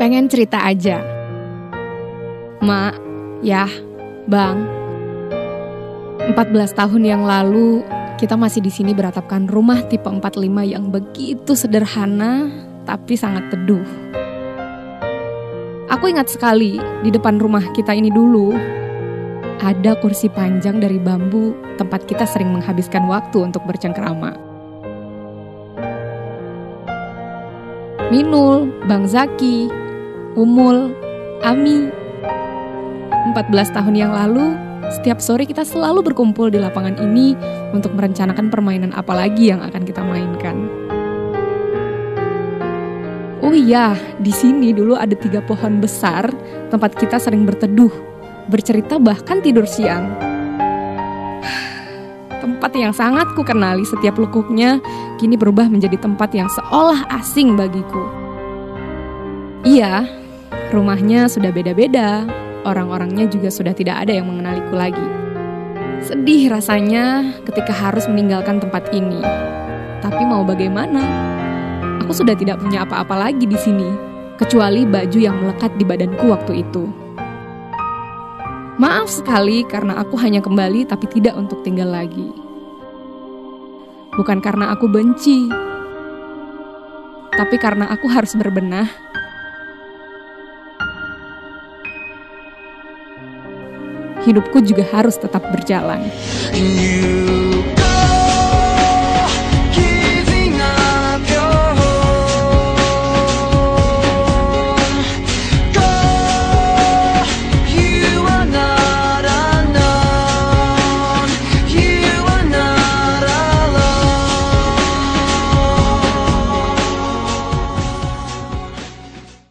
Pengen cerita aja. Mak, ya, Bang. 14 tahun yang lalu kita masih di sini beratapkan rumah tipe 45 yang begitu sederhana tapi sangat teduh. Aku ingat sekali di depan rumah kita ini dulu ada kursi panjang dari bambu tempat kita sering menghabiskan waktu untuk bercengkrama. Minul, Bang Zaki, Umul, Ami. 14 tahun yang lalu, setiap sore kita selalu berkumpul di lapangan ini untuk merencanakan permainan apa lagi yang akan kita mainkan. Oh iya, di sini dulu ada tiga pohon besar tempat kita sering berteduh, bercerita bahkan tidur siang. Tempat yang sangat ku kenali setiap lekuknya kini berubah menjadi tempat yang seolah asing bagiku. Iya, rumahnya sudah beda-beda, orang-orangnya juga sudah tidak ada yang mengenaliku lagi. Sedih rasanya ketika harus meninggalkan tempat ini. Tapi mau bagaimana? Aku sudah tidak punya apa-apa lagi di sini, kecuali baju yang melekat di badanku waktu itu. Maaf sekali karena aku hanya kembali tapi tidak untuk tinggal lagi. Bukan karena aku benci, tapi karena aku harus berbenah hidupku juga harus tetap berjalan. You